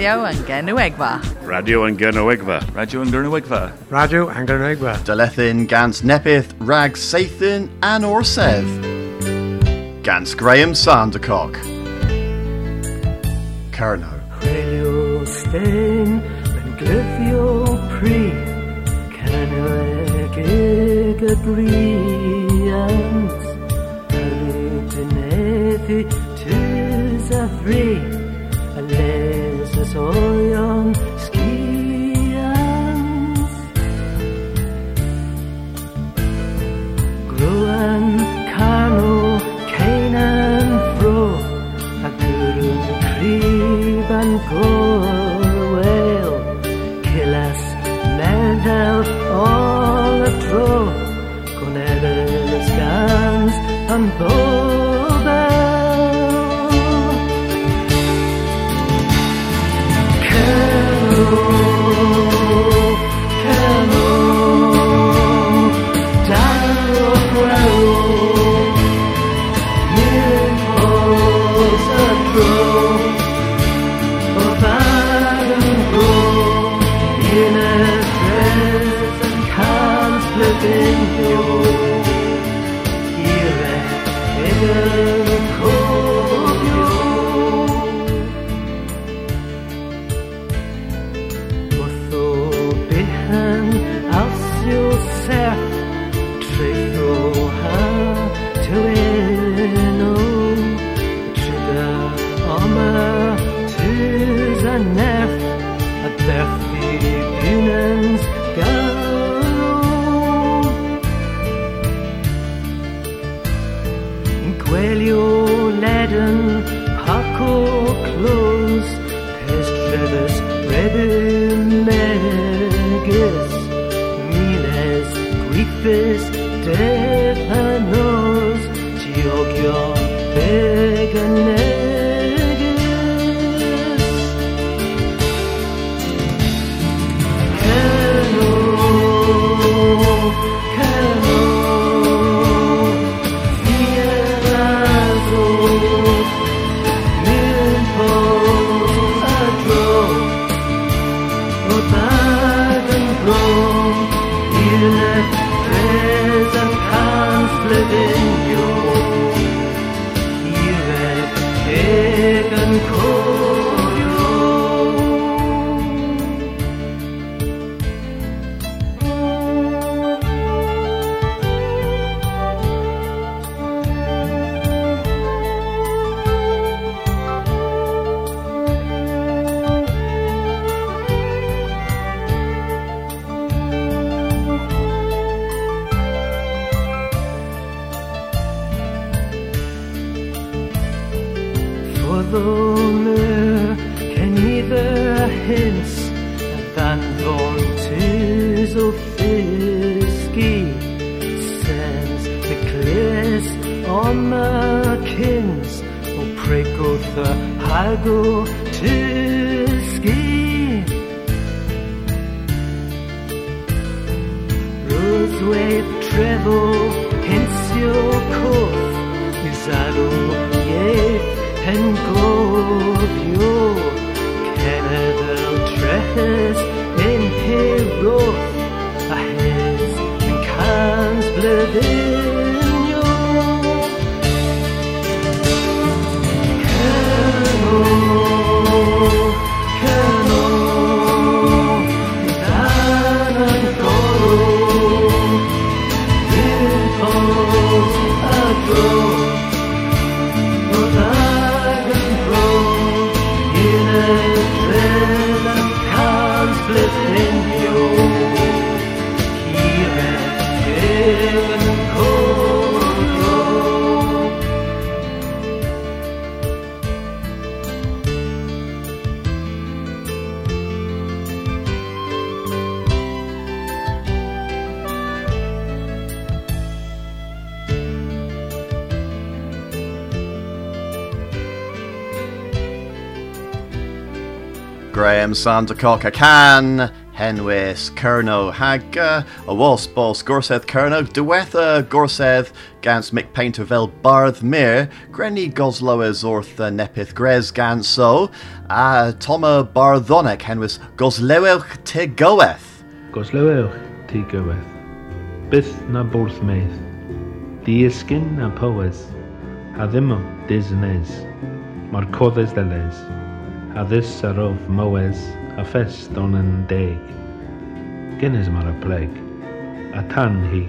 Radio Angernuegva. Radio Angernuegva. Radio Angernuegva. Radio Angernuegva. Dalethin, Gans Nepith, Rag Sathin, and Orsev. Gans Graham Sandercock. Carno. Creol stain, and glyphio pre, Canoeg tis a free, a soyong sekian Gruan kanu kainan fro Akurung kriban goel Kilas medel all atro Konedes gans anbor you. Graham, Santa Coca Can, Henwis, Kerno, Hag, a Wasp, Bols, Gorseth, Kerno, Duetha, Gorseth, Gans, McPaintervel, Barth, Mir, Grenny, Gosloa, Zorth, Nepith, Grez, Ganso, Ah Toma, Barthonic, Henwis, Goslewelch, Tegoeth. Goslewelch, Tegoeth. Bith na Borthmaith. Diaskin na Poes. Hadimo, Disnes. Marcodes, Deles. addys ar of mywes a ffest on yn deg. Gynnes mae'r y pleg, a tan hi,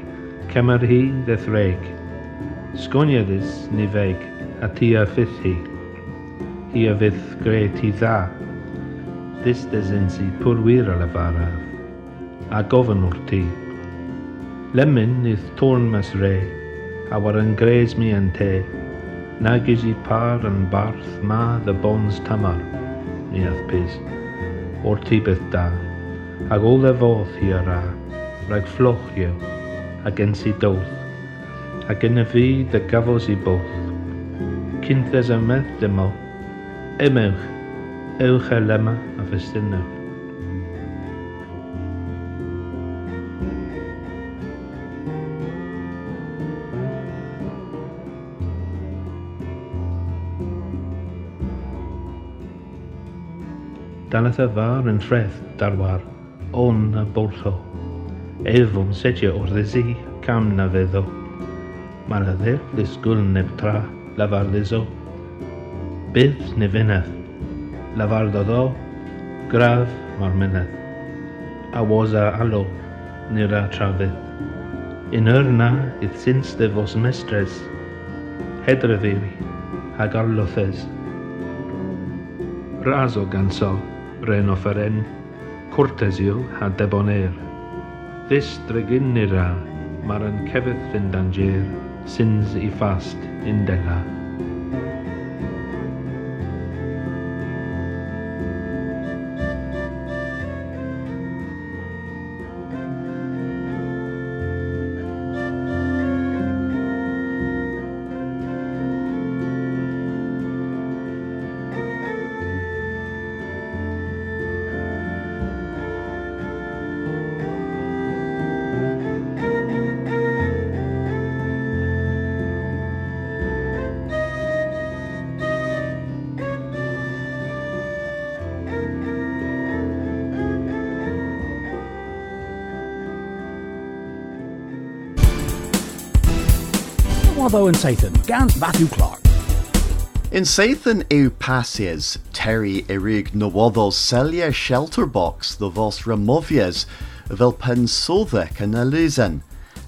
cymar hi ddethreg. Sgoniadys ni feg, a ti a ffydd hi. Hi a fydd gre ti dda. Dys desyn si pwrwyr ar y faraf, a gofyn wrth ti. Lemyn ydd torn mas re, a war yn gres mi yn te, nag is i par yn barth ma the bons tamar. Ni ath pys. O'r ti byth da, ag ôl e fodd hi ar a, rhaid ffloch yw, a gen si doth. A gen y fi dy gafos i both. Cynthes y medd dymol, emewch, ewch e lema a festynewch. dalath y far yn ffredd darwar, on a bolcho. Elfwm setio o'r ddesi, cam na feddo. Mae'r adder ddisgwyl neb tra, lafar ddiso. Bydd ne fynydd. lafar doddo, graf mae'r mynydd. A was a alo, nir a trafydd. Yn yrna, ydd syns dy fos mestres, hedref i fi, hag arlothes. Razo ganso. Ren offeren, Ren, a ha debonair. This dreginira, mar yn cefydd yn danger, sins i fast in dela. Watho and Sathan, Gans Matthew Clark. In Sathan eu pasies, Terry erig celia shelter box the vos removies vel pensodec an elusen,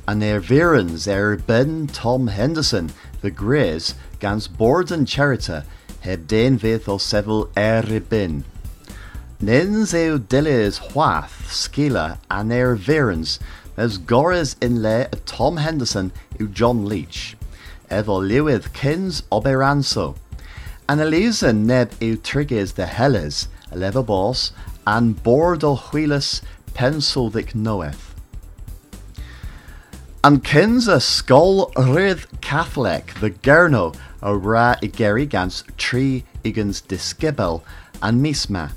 an er virens er ben Tom Henderson, the Greys, gans board and charita, heb den veth o sevel er bin. Nens eu diles hwath skila an er virens, as gores in le Tom Henderson u John Leach. Evo liwyd kins oberanso. An Elisa neb eu triges de helles, a leva bos, an board o huilas pensoldic noeth. An kins a skol rydd Catholic, the gerno, a ra i geri gans tri igans disgibel, an misma.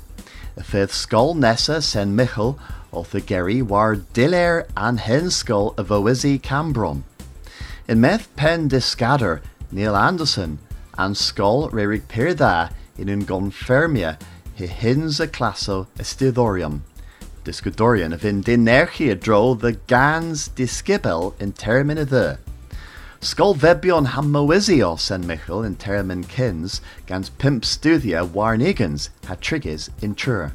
Y fydd skol sen Michel, o the geri war diler an hen skol a fywisi Cambron. In meth pen discader Neil Anderson and skol rerig perda in un gonfermia he hins a classo estidorium. Discudorian of in dinerchia dro the gans discibel in termina the. Skol vebion hamoisios en Michel in termin kins gans pimp studia warnigans ha trigges in trur.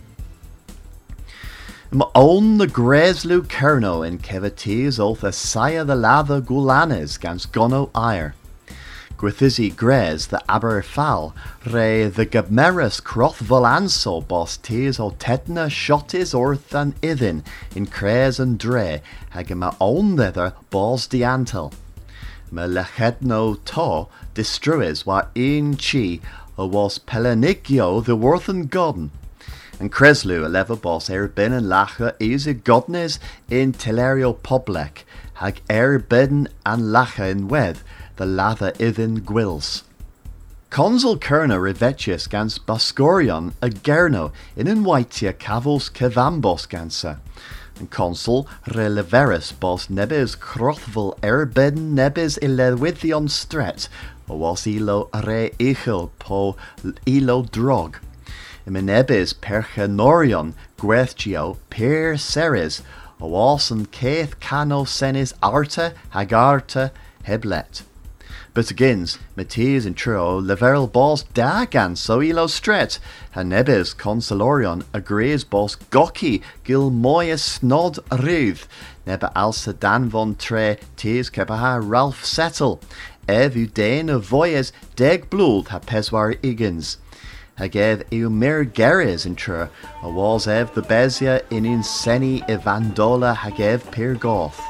Own the Greslu Kerno in Kevatis oath a Saya the Lava Gulanes gans Gono Ire. Gwithisi Gres the Aber Fal, re the Gabmeris Croth Volanso bos tees o Tetna Shotis orth an Ithin in Cres and Dre, hag ma own thither bos diantel. Me lechedno to distruis wa in chi o was Pelenigio the worthen godden. And Creslu a lever boss er bin and lacha is a godnes in Telerio Poblek, hag er bin and lacha in wed, the lather ithin gwils. Consul Kerna revetius gans Bascorion a Gerno in un waitia cavos cevambos gansa. And consul releverus bos nebes crothval erbeden nebes ilewithion stret, o was ilo re ichel po ilo drog. Imenebes perchenorion gwethgio per seres, o caith cano senis arte hagarta heblet. But agains, Matthias and Tro, leverel bos dagan so ilo stret, hanebes consolorion agrees bos goki gil moya snod ruth, neba alsa dan von tre tis kebaha Ralph settle, ev u dain of voyes deg bluld ha peswar Hagev geres in tr, a was ev the bezia in in seni evandola hagev per goth.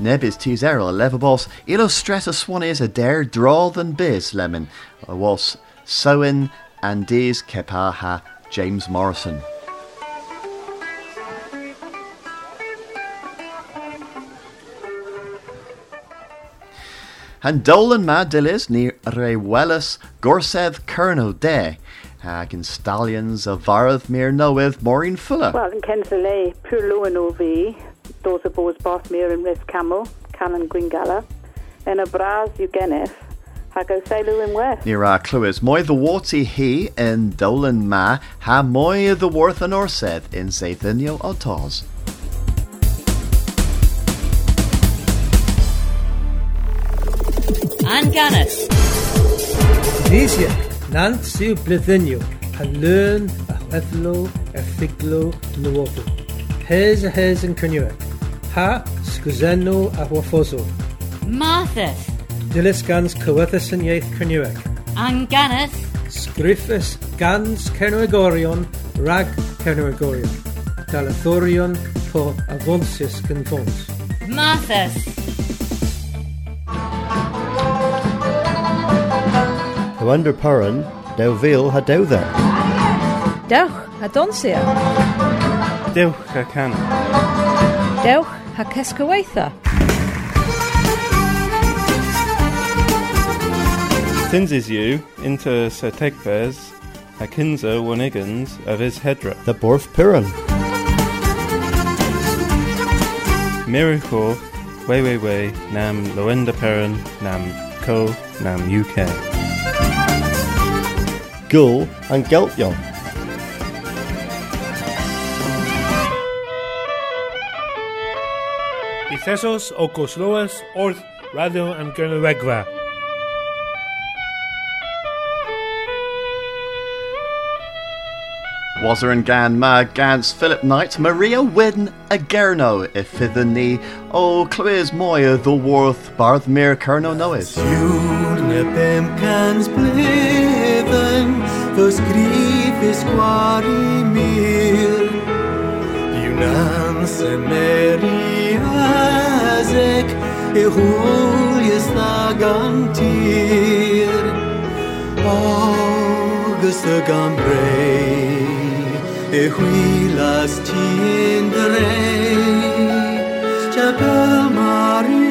Nebis tis errol levabos illustrata swanis a dare draw than biz lemon a was sowen and dis kepaha James Morrison. Han dolan ma dilis ni re welis gorsedd kerno de hag in stallions of varth mir knoweth Maureen Fuller. Wel, yn cens y le, pwyr lwyn o fi, dos y bos bos mir yn rhys camel, canon gwingala, yn y bras yw gennych, hag o seilw yn weth. Ni ra clywys mwy the warty he in dolan ma ha mwy the worth an orsedd in seithynio o tos. Ann Gannis. Nisiac, nant siw blithynio, a lyn a chwethlo, a ffiglo, nywofo. Hes a hes yn cynnyw. Ha, sgwzenno a hwaffoso. Marthas. Dilys gans cywythus yn ieith cynnyw. Ann Gannis. Sgriffus gans cernwegorion, rag cernwegorion. Dalathorion po avonsis gynfons. Marthas. Hwander Puran, Dew Vil ha dew there. Dewch a donsia. Dewch a can. Dewch a cesgyweitha. Tinses you into Sir Tegvez, a wanigans of his hedra. The Borth Puran. Miracle, way way way, nam loenda peran, nam co, nam UK. Gul and Geltjon. Ithesos o Gosloas Orth Radio and Gernowegva. Wazzer and Gan ma Gans Philip Knight Maria Win Agerno Gerno if the ni o Clywys Moya the Worth Barth Mir Kerno Noes. Júrne pem cans bleven, fo skrifis quar i mir. Junans en meriasek, e hulies nagantir. Augusta gambrei, e huilas tiendrei. Chapel Maria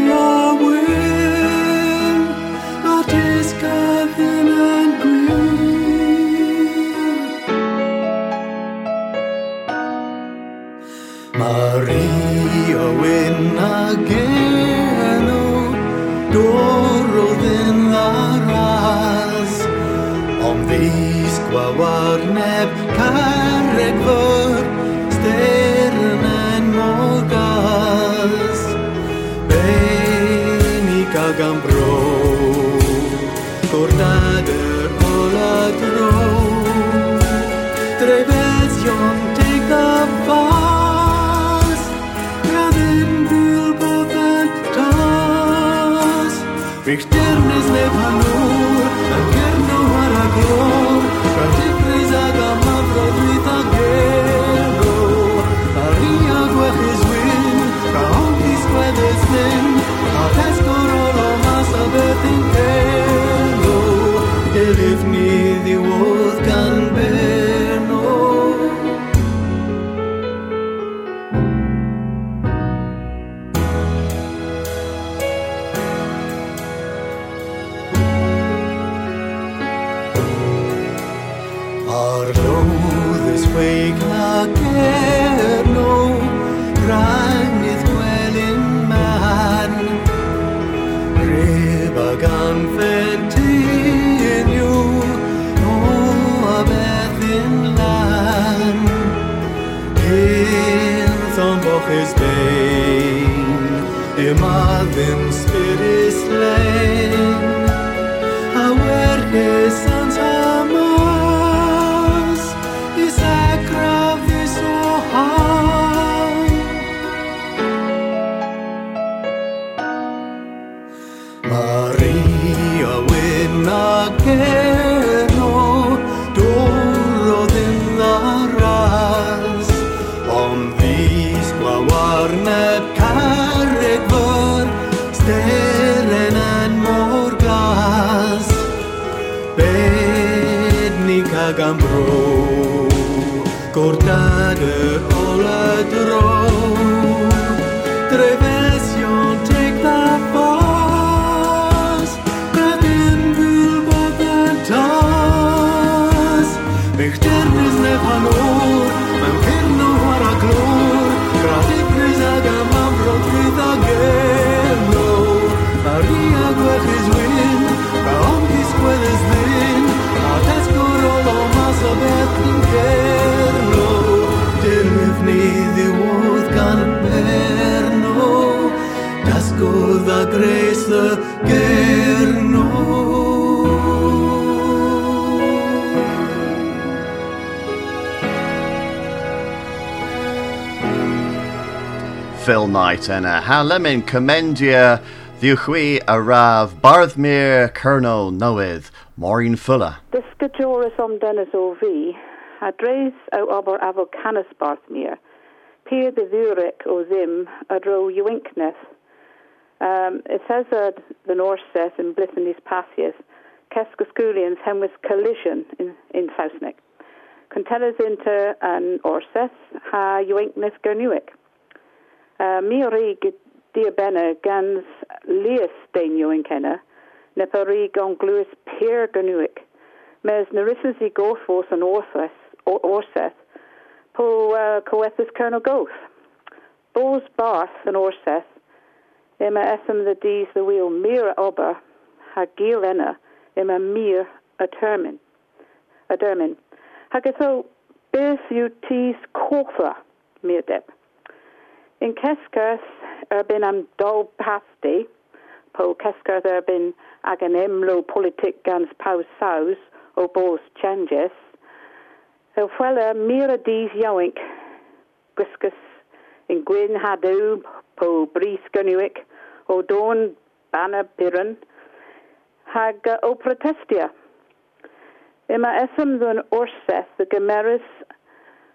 aras. Om vis gwawar neb carreg fyr, Sternis neb hanur, Hills on boch is bain Ima Cordade o la drôme Trevesion take that bus Pratim gres y Phil Knight and uh, a Halamin Commendia Ddiwchwi a Rav Barthmere Kerno Noedd Maureen Fuller. Discajoris om dennis o fi, a dreis o ober afo canis Barthmere, Pier de Zurich o Zim, a dro Ewinkness. Um, it says that the Norse says in Blissenis Passius, Keskuskulians hemwis collision in, in Sausnik. Contellas inter an Orses ha Ewinkness Gernuic. Uh, ori diabena gans lias deinio in kenna, ne pari gon gluis pier gernuic. Mes narisses i gothfos an orses, or orseth, po uh, coethus colonel goth. Bos barth an orseth, Emma esem the dees the wheel mir ober, ha gil enna, emma mir a termin. A dermin. Hagatho, beth yw tis cortha, mir deb. In Keskers er bin am dol pasti, po Keskers er bin ag an emlo politic gans paus saus o bos changes. El fwela mira dis yoink, griskus in gwyn hadw po bris gynuic o don banna biran hag o protestia. Ima esem ddyn orseth the gemeris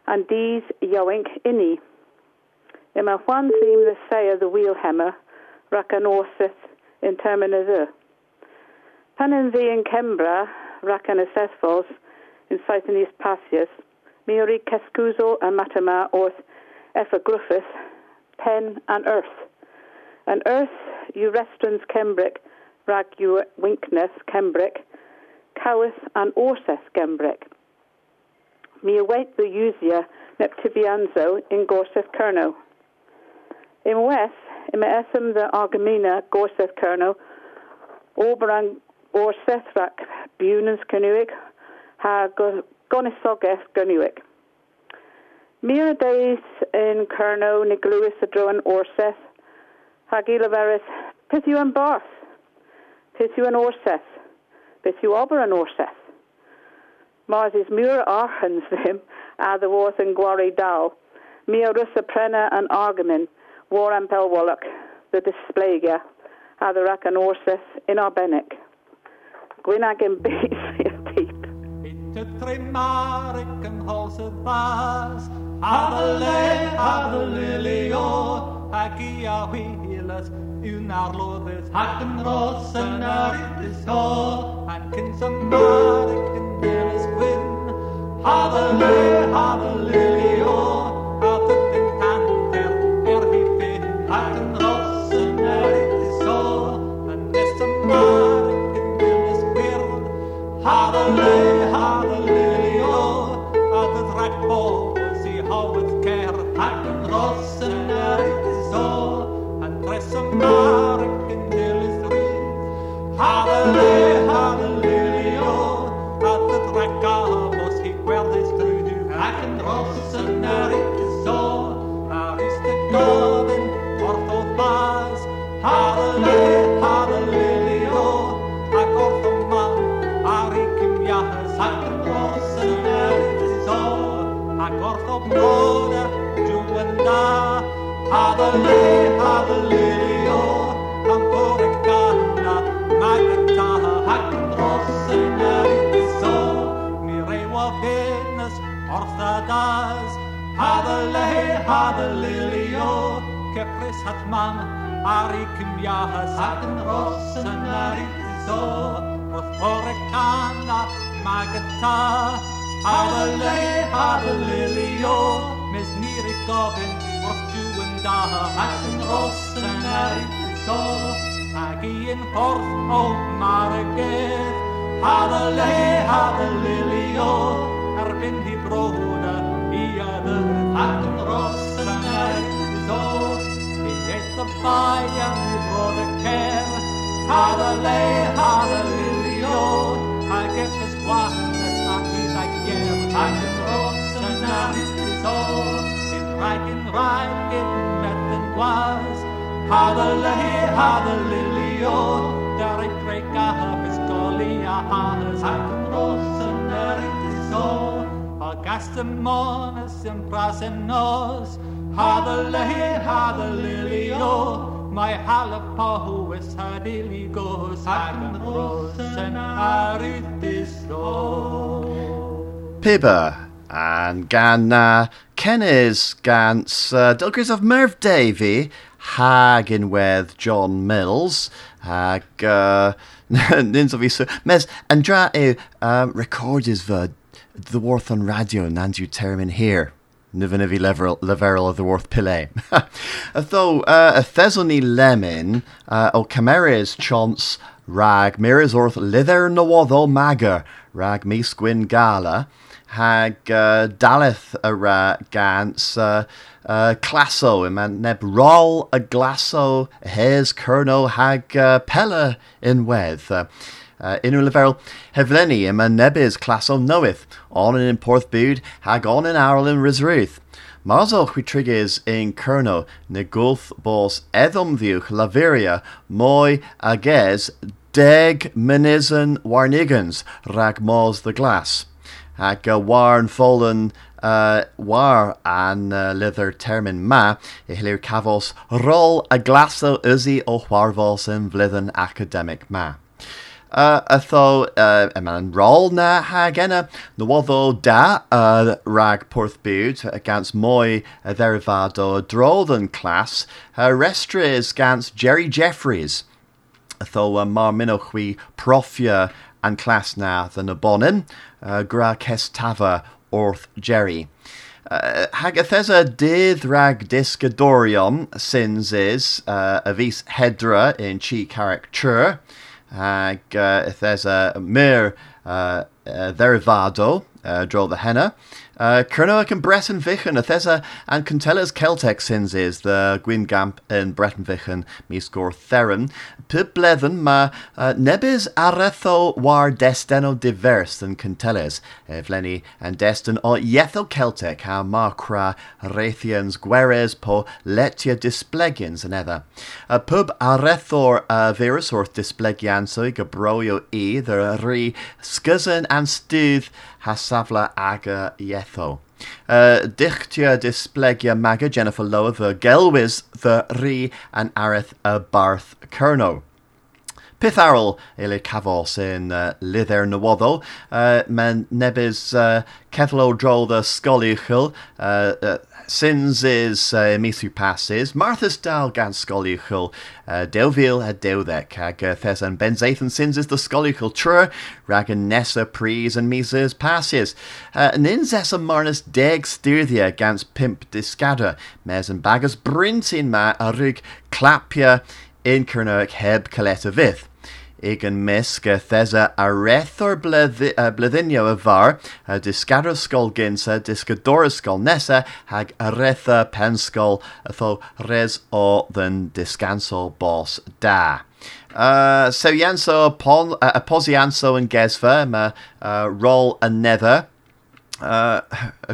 and dis yoink inni. Ima one theme the say of the wheelhammer rac an orseth in termina the. Pan in the in Kembra rac an assessfos in Sitanis Passius, Miri Kescuso and Matama orth Effa Griffith, pen and earth. And earth you restaurants Kembrick, rag winkness Kembrick, cowith and orseth Kembrick. Me await the usia neptibianzo in Gorseth Kerno. In west, in me esem the Argamina Gorseth Kerno, Oberang Orsethrak Bunans Kernuig, ha Gonisogeth Kernuig. Mira days in Kerno, Nigluis Adroan Orseth, Hagilaveris, Pithu and Barth, Pithu and Orseth, Pithu Ober and Orseth. Mars is Mura Arhans them, a the Worth and Gwari Dal, Mia Russa Prena and Argamin, War and Pelwallock, the Displaga, a the Rack and Orseth in Arbenik. Gwynag in Bees, deep. Te trimarik en halse vas Hadele, hadelelio Hagia wheelers Unarlodes Hakken rossen Aritis ho Hankin samarik en delis gwyn Hadele, hadelelio Hatet en kanter Er hifin Hakken rossen er Aritis ho En nesamarik en delis gwyn Hadele, hadelelio At het rakbol Si how het ker Hakken rossen Aritis cana magata Ha the le ha the lily o Mes nir i gofyn Roth diw yn da Ac yn ros yn ar so Ac i yn ffordd o mar y gedd Ha the le ha the lily o Erbyn di broda i adr Ac the le ha the efes gwahnes ac i rhaid ger Ac yn ros yn ar so Sy'n rhaid yn rhaid yn met yn gwas Ha the le ha the lily o Dar ei breg a hafes goli a hanes Ac yn ros yn ar so A gast y monas yn pras yn nos Ha the le ha the lily o Mae hal y pohwys ha dili gos Ac yn ros yn ar so Pibber and gan uh, Kennis gans uh, Dilgris of Merv Davey hag with John Mills hag uh, nins of isu mes andra e uh, recordis fy the Warthon radio and you term in here Nifyn fi leferol of the worth pile. Though uh, a thesony lemon uh, o cameras chance rag miras orth lither nawoddo maga rag mis gwyn gala hag uh, daleth a ra gans uh, uh, classo yma neb rol a glasso hes kerno hag uh, pella in wedd. Uh, unrhyw leferol heflenni yma nebys classo noeth on yn porth byd hag on yn arol yn rysruth. Mazo chwitriges in Kerno ne gulf bos viuch laveria moi ages deg menizen warnigans rag mos the glass. Ac uh, folen uh, war an uh, lither termin ma i hilir cafos rol a glaso uzi o chwarfos yn flydden academic ma. Uh, atho uh, yma'n rôl na hag enna da uh, rag porth byd gans mwy y dderifado drodd yn uh, restris gans Jerry Jeffries atho uh, mar profia an clas na dyn y bonin uh, gra orth Jerry. Uh, hag athesa dydd sins is uh, a vis hedra in chi character hag uh, there's a mir uh, uh, derivado uh, draw the henna. Uh, yn Breton Vichen, a thesa and Contellas Celtic sins is the Gwyn Gamp in Breton Vichen mis gor theron. Pib bledden ma uh, nebis aretho war desteno divers than Contellas, Evleni and destin o yetho Celtic ha macra Rathians gueres po letia displegians and ether. A pub arethor uh, virus or displegiansoi gabroio e the re scusin and stooth hasafla aga ietho. Uh, Dichtia displegia maga Jennifer Lower ver gelwis ver ri and areth y barth kerno. Pith aral ele cafo sy'n uh, lidder nywoddo, uh, men nebys uh, cethlo drol the sgolichil, uh, uh, sins is uh, misu passes, Martha's dal gan scolichel, uh, Deuvil a deudec, ag uh, thes and benzathan sins is the scolichel trur, ragan nessa pries and mises passes. Uh, nins essa marnus deg styrthia gans pimp discada, mes and bagas brintin ma arig clapia in Kernoic heb caleta vith. Ag an misc a thesa a réthor bledinio a bhar a discadar ginsa discadora scol nesa hag a rétha penscol res ó den discansol bos da. Uh, so yanso pon, uh, and gesva ma uh, roll a nether uh,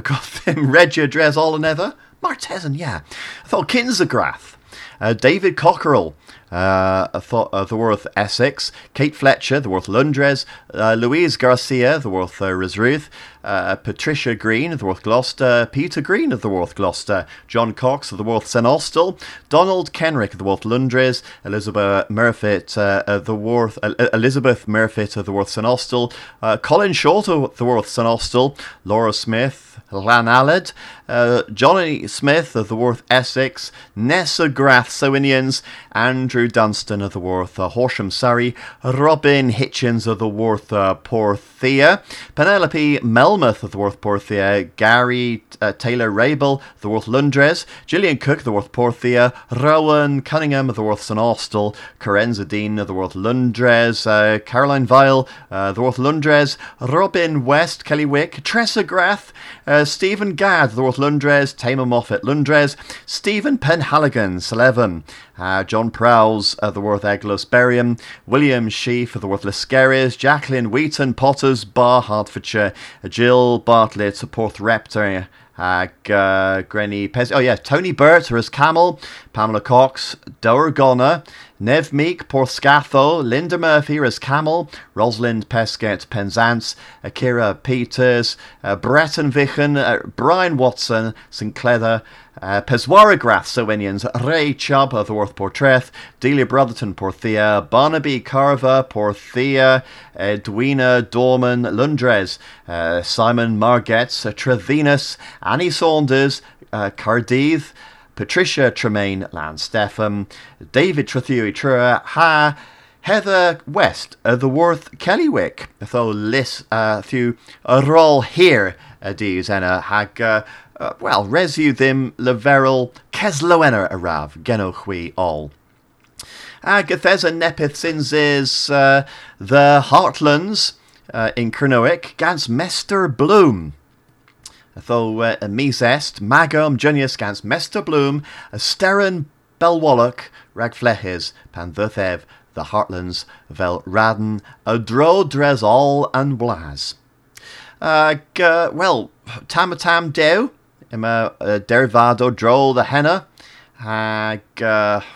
got them regia dres all nether Martesan, yeah. I thought Kinsagrath. Uh, David Cockerell, uh, uh, the worth Essex, Kate Fletcher, the worth Lundres, uh, Louise Garcia, the worth uh, Risruth, uh, Patricia Green the Worth Gloucester, Peter Green of the Worth Gloucester, John Cox of the Worth St Austell, Donald Kenrick of the Worth Lundres, Elizabeth Murfitt uh, of the Worth uh, Elizabeth Murfitt of the Worth St Austell, uh, Colin Short of the Worth St Austell, Laura Smith, Llanaled, uh, Johnny Smith of the Worth Essex, Nessa Grath Sowinians, Andrew Dunstan of the Worth uh, Horsham Surrey, Robin Hitchens of the Worth uh, Porthia, Penelope Melmoth of the Worth Porthia, Gary uh, Taylor Rabel of the Worth Lundres, Gillian Cook of the Worth Porthia, Rowan Cunningham of the Worth St Austell, Carenza Dean of the Worth Lundres, uh, Caroline Vile uh, the Worth Lundres, Robin West, Kelly Wick, Tressa Grath, uh, Stephen Gadd, the Lundres, Tamer Moffat Lundres, Stephen Penhaligon, Slevin, uh, John Prowls of the Worth Eglos Berriam, William Sheaf the Worth Liscaris, Jacqueline Wheaton Potters, Bar Hertfordshire, Jill Bartlett, Porth Reptor, uh, uh, Granny Pez. Oh, yeah, Tony Burt, as Camel, Pamela Cox, Gonner, Nev Meek, Porthscatho, Linda Murphy as Camel, Rosalind Pesquet Penzance, Akira Peters, uh, Breton Vichen, uh, Brian Watson, St. Cleather, uh, Peswaragrath Sowinians, Ray Chubb Worth Portrait, Delia Brotherton Porthia, Barnaby Carver Porthia, Edwina Dorman Lundres, uh, Simon Margetts, uh, Trevenus, Annie Saunders, uh, Cardiff, Patricia Tremaine Landstefan, David Trethui Trua, Ha, Heather West, uh, the Worth Kellywick, tho lis uh, few a roll here enna hag uh, uh, well resu ddim leverel kesloenner arav genoch we all. Ag Ethesa nepith uh, the Heartlands uh, in Kernowick gans Mester Bloom. Tho uh, mis est magum junius gans Mester Bloom steren belwalloch rag fleches the Heartlands vel raden a dro dres all and blas. Uh, g- well, tamatam dew, ima uh, derivado dro the henna. Uh,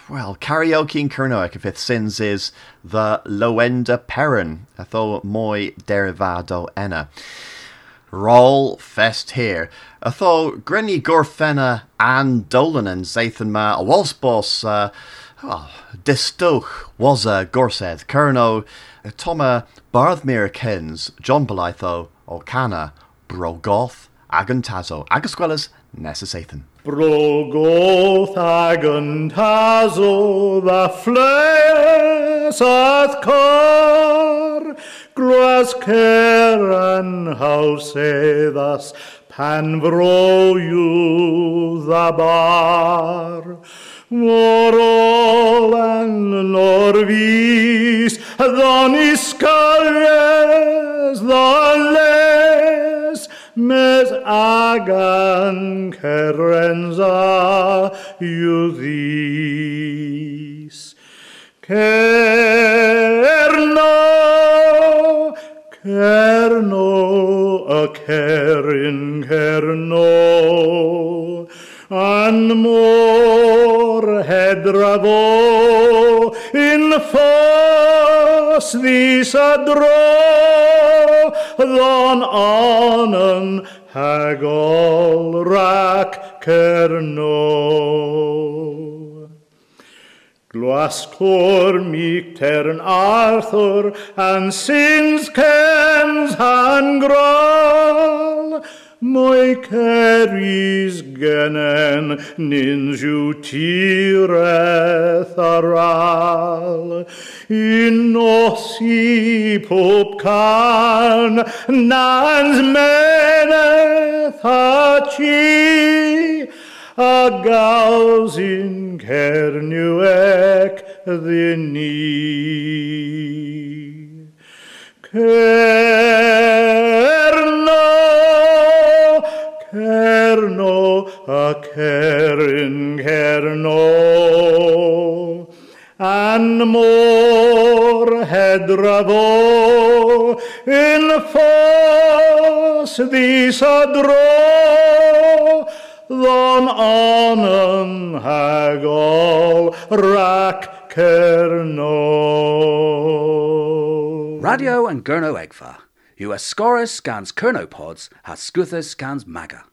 well, karaoke in Kernowick if it sins is the loenda peron, atho moi derivado enna. Roll fest here. Atho grinny dolan and zathan ma a walsbos uh, oh, distoch was a gorsed kerno toma barthmere kens John Bolitho O'Cana brogoth agantazo agasquelas necessathan. Brogoth agantazo the flesh at cor Glas ceran hausedas pan fro yw the bar Morol an norvis Ddon iscales the les Mes agan cerenza yw ddis Cerno, cerno, a cerin cerno, an mor hedrafo in fos ddis a dro, ddon anan hagol rac cerno. Glascor meek tern Arthur and sins kens han gral Moi ceris genen ninju tireth aral. In osi pop can nans meneth a chi a gals in cernuec the knee. Cerno, cerno, a cerin cerno, an mor hedrafo in fos ddis kerno. Radio an Gernewegva. US Scorus scans Kernopods has Scuthus scans Maga.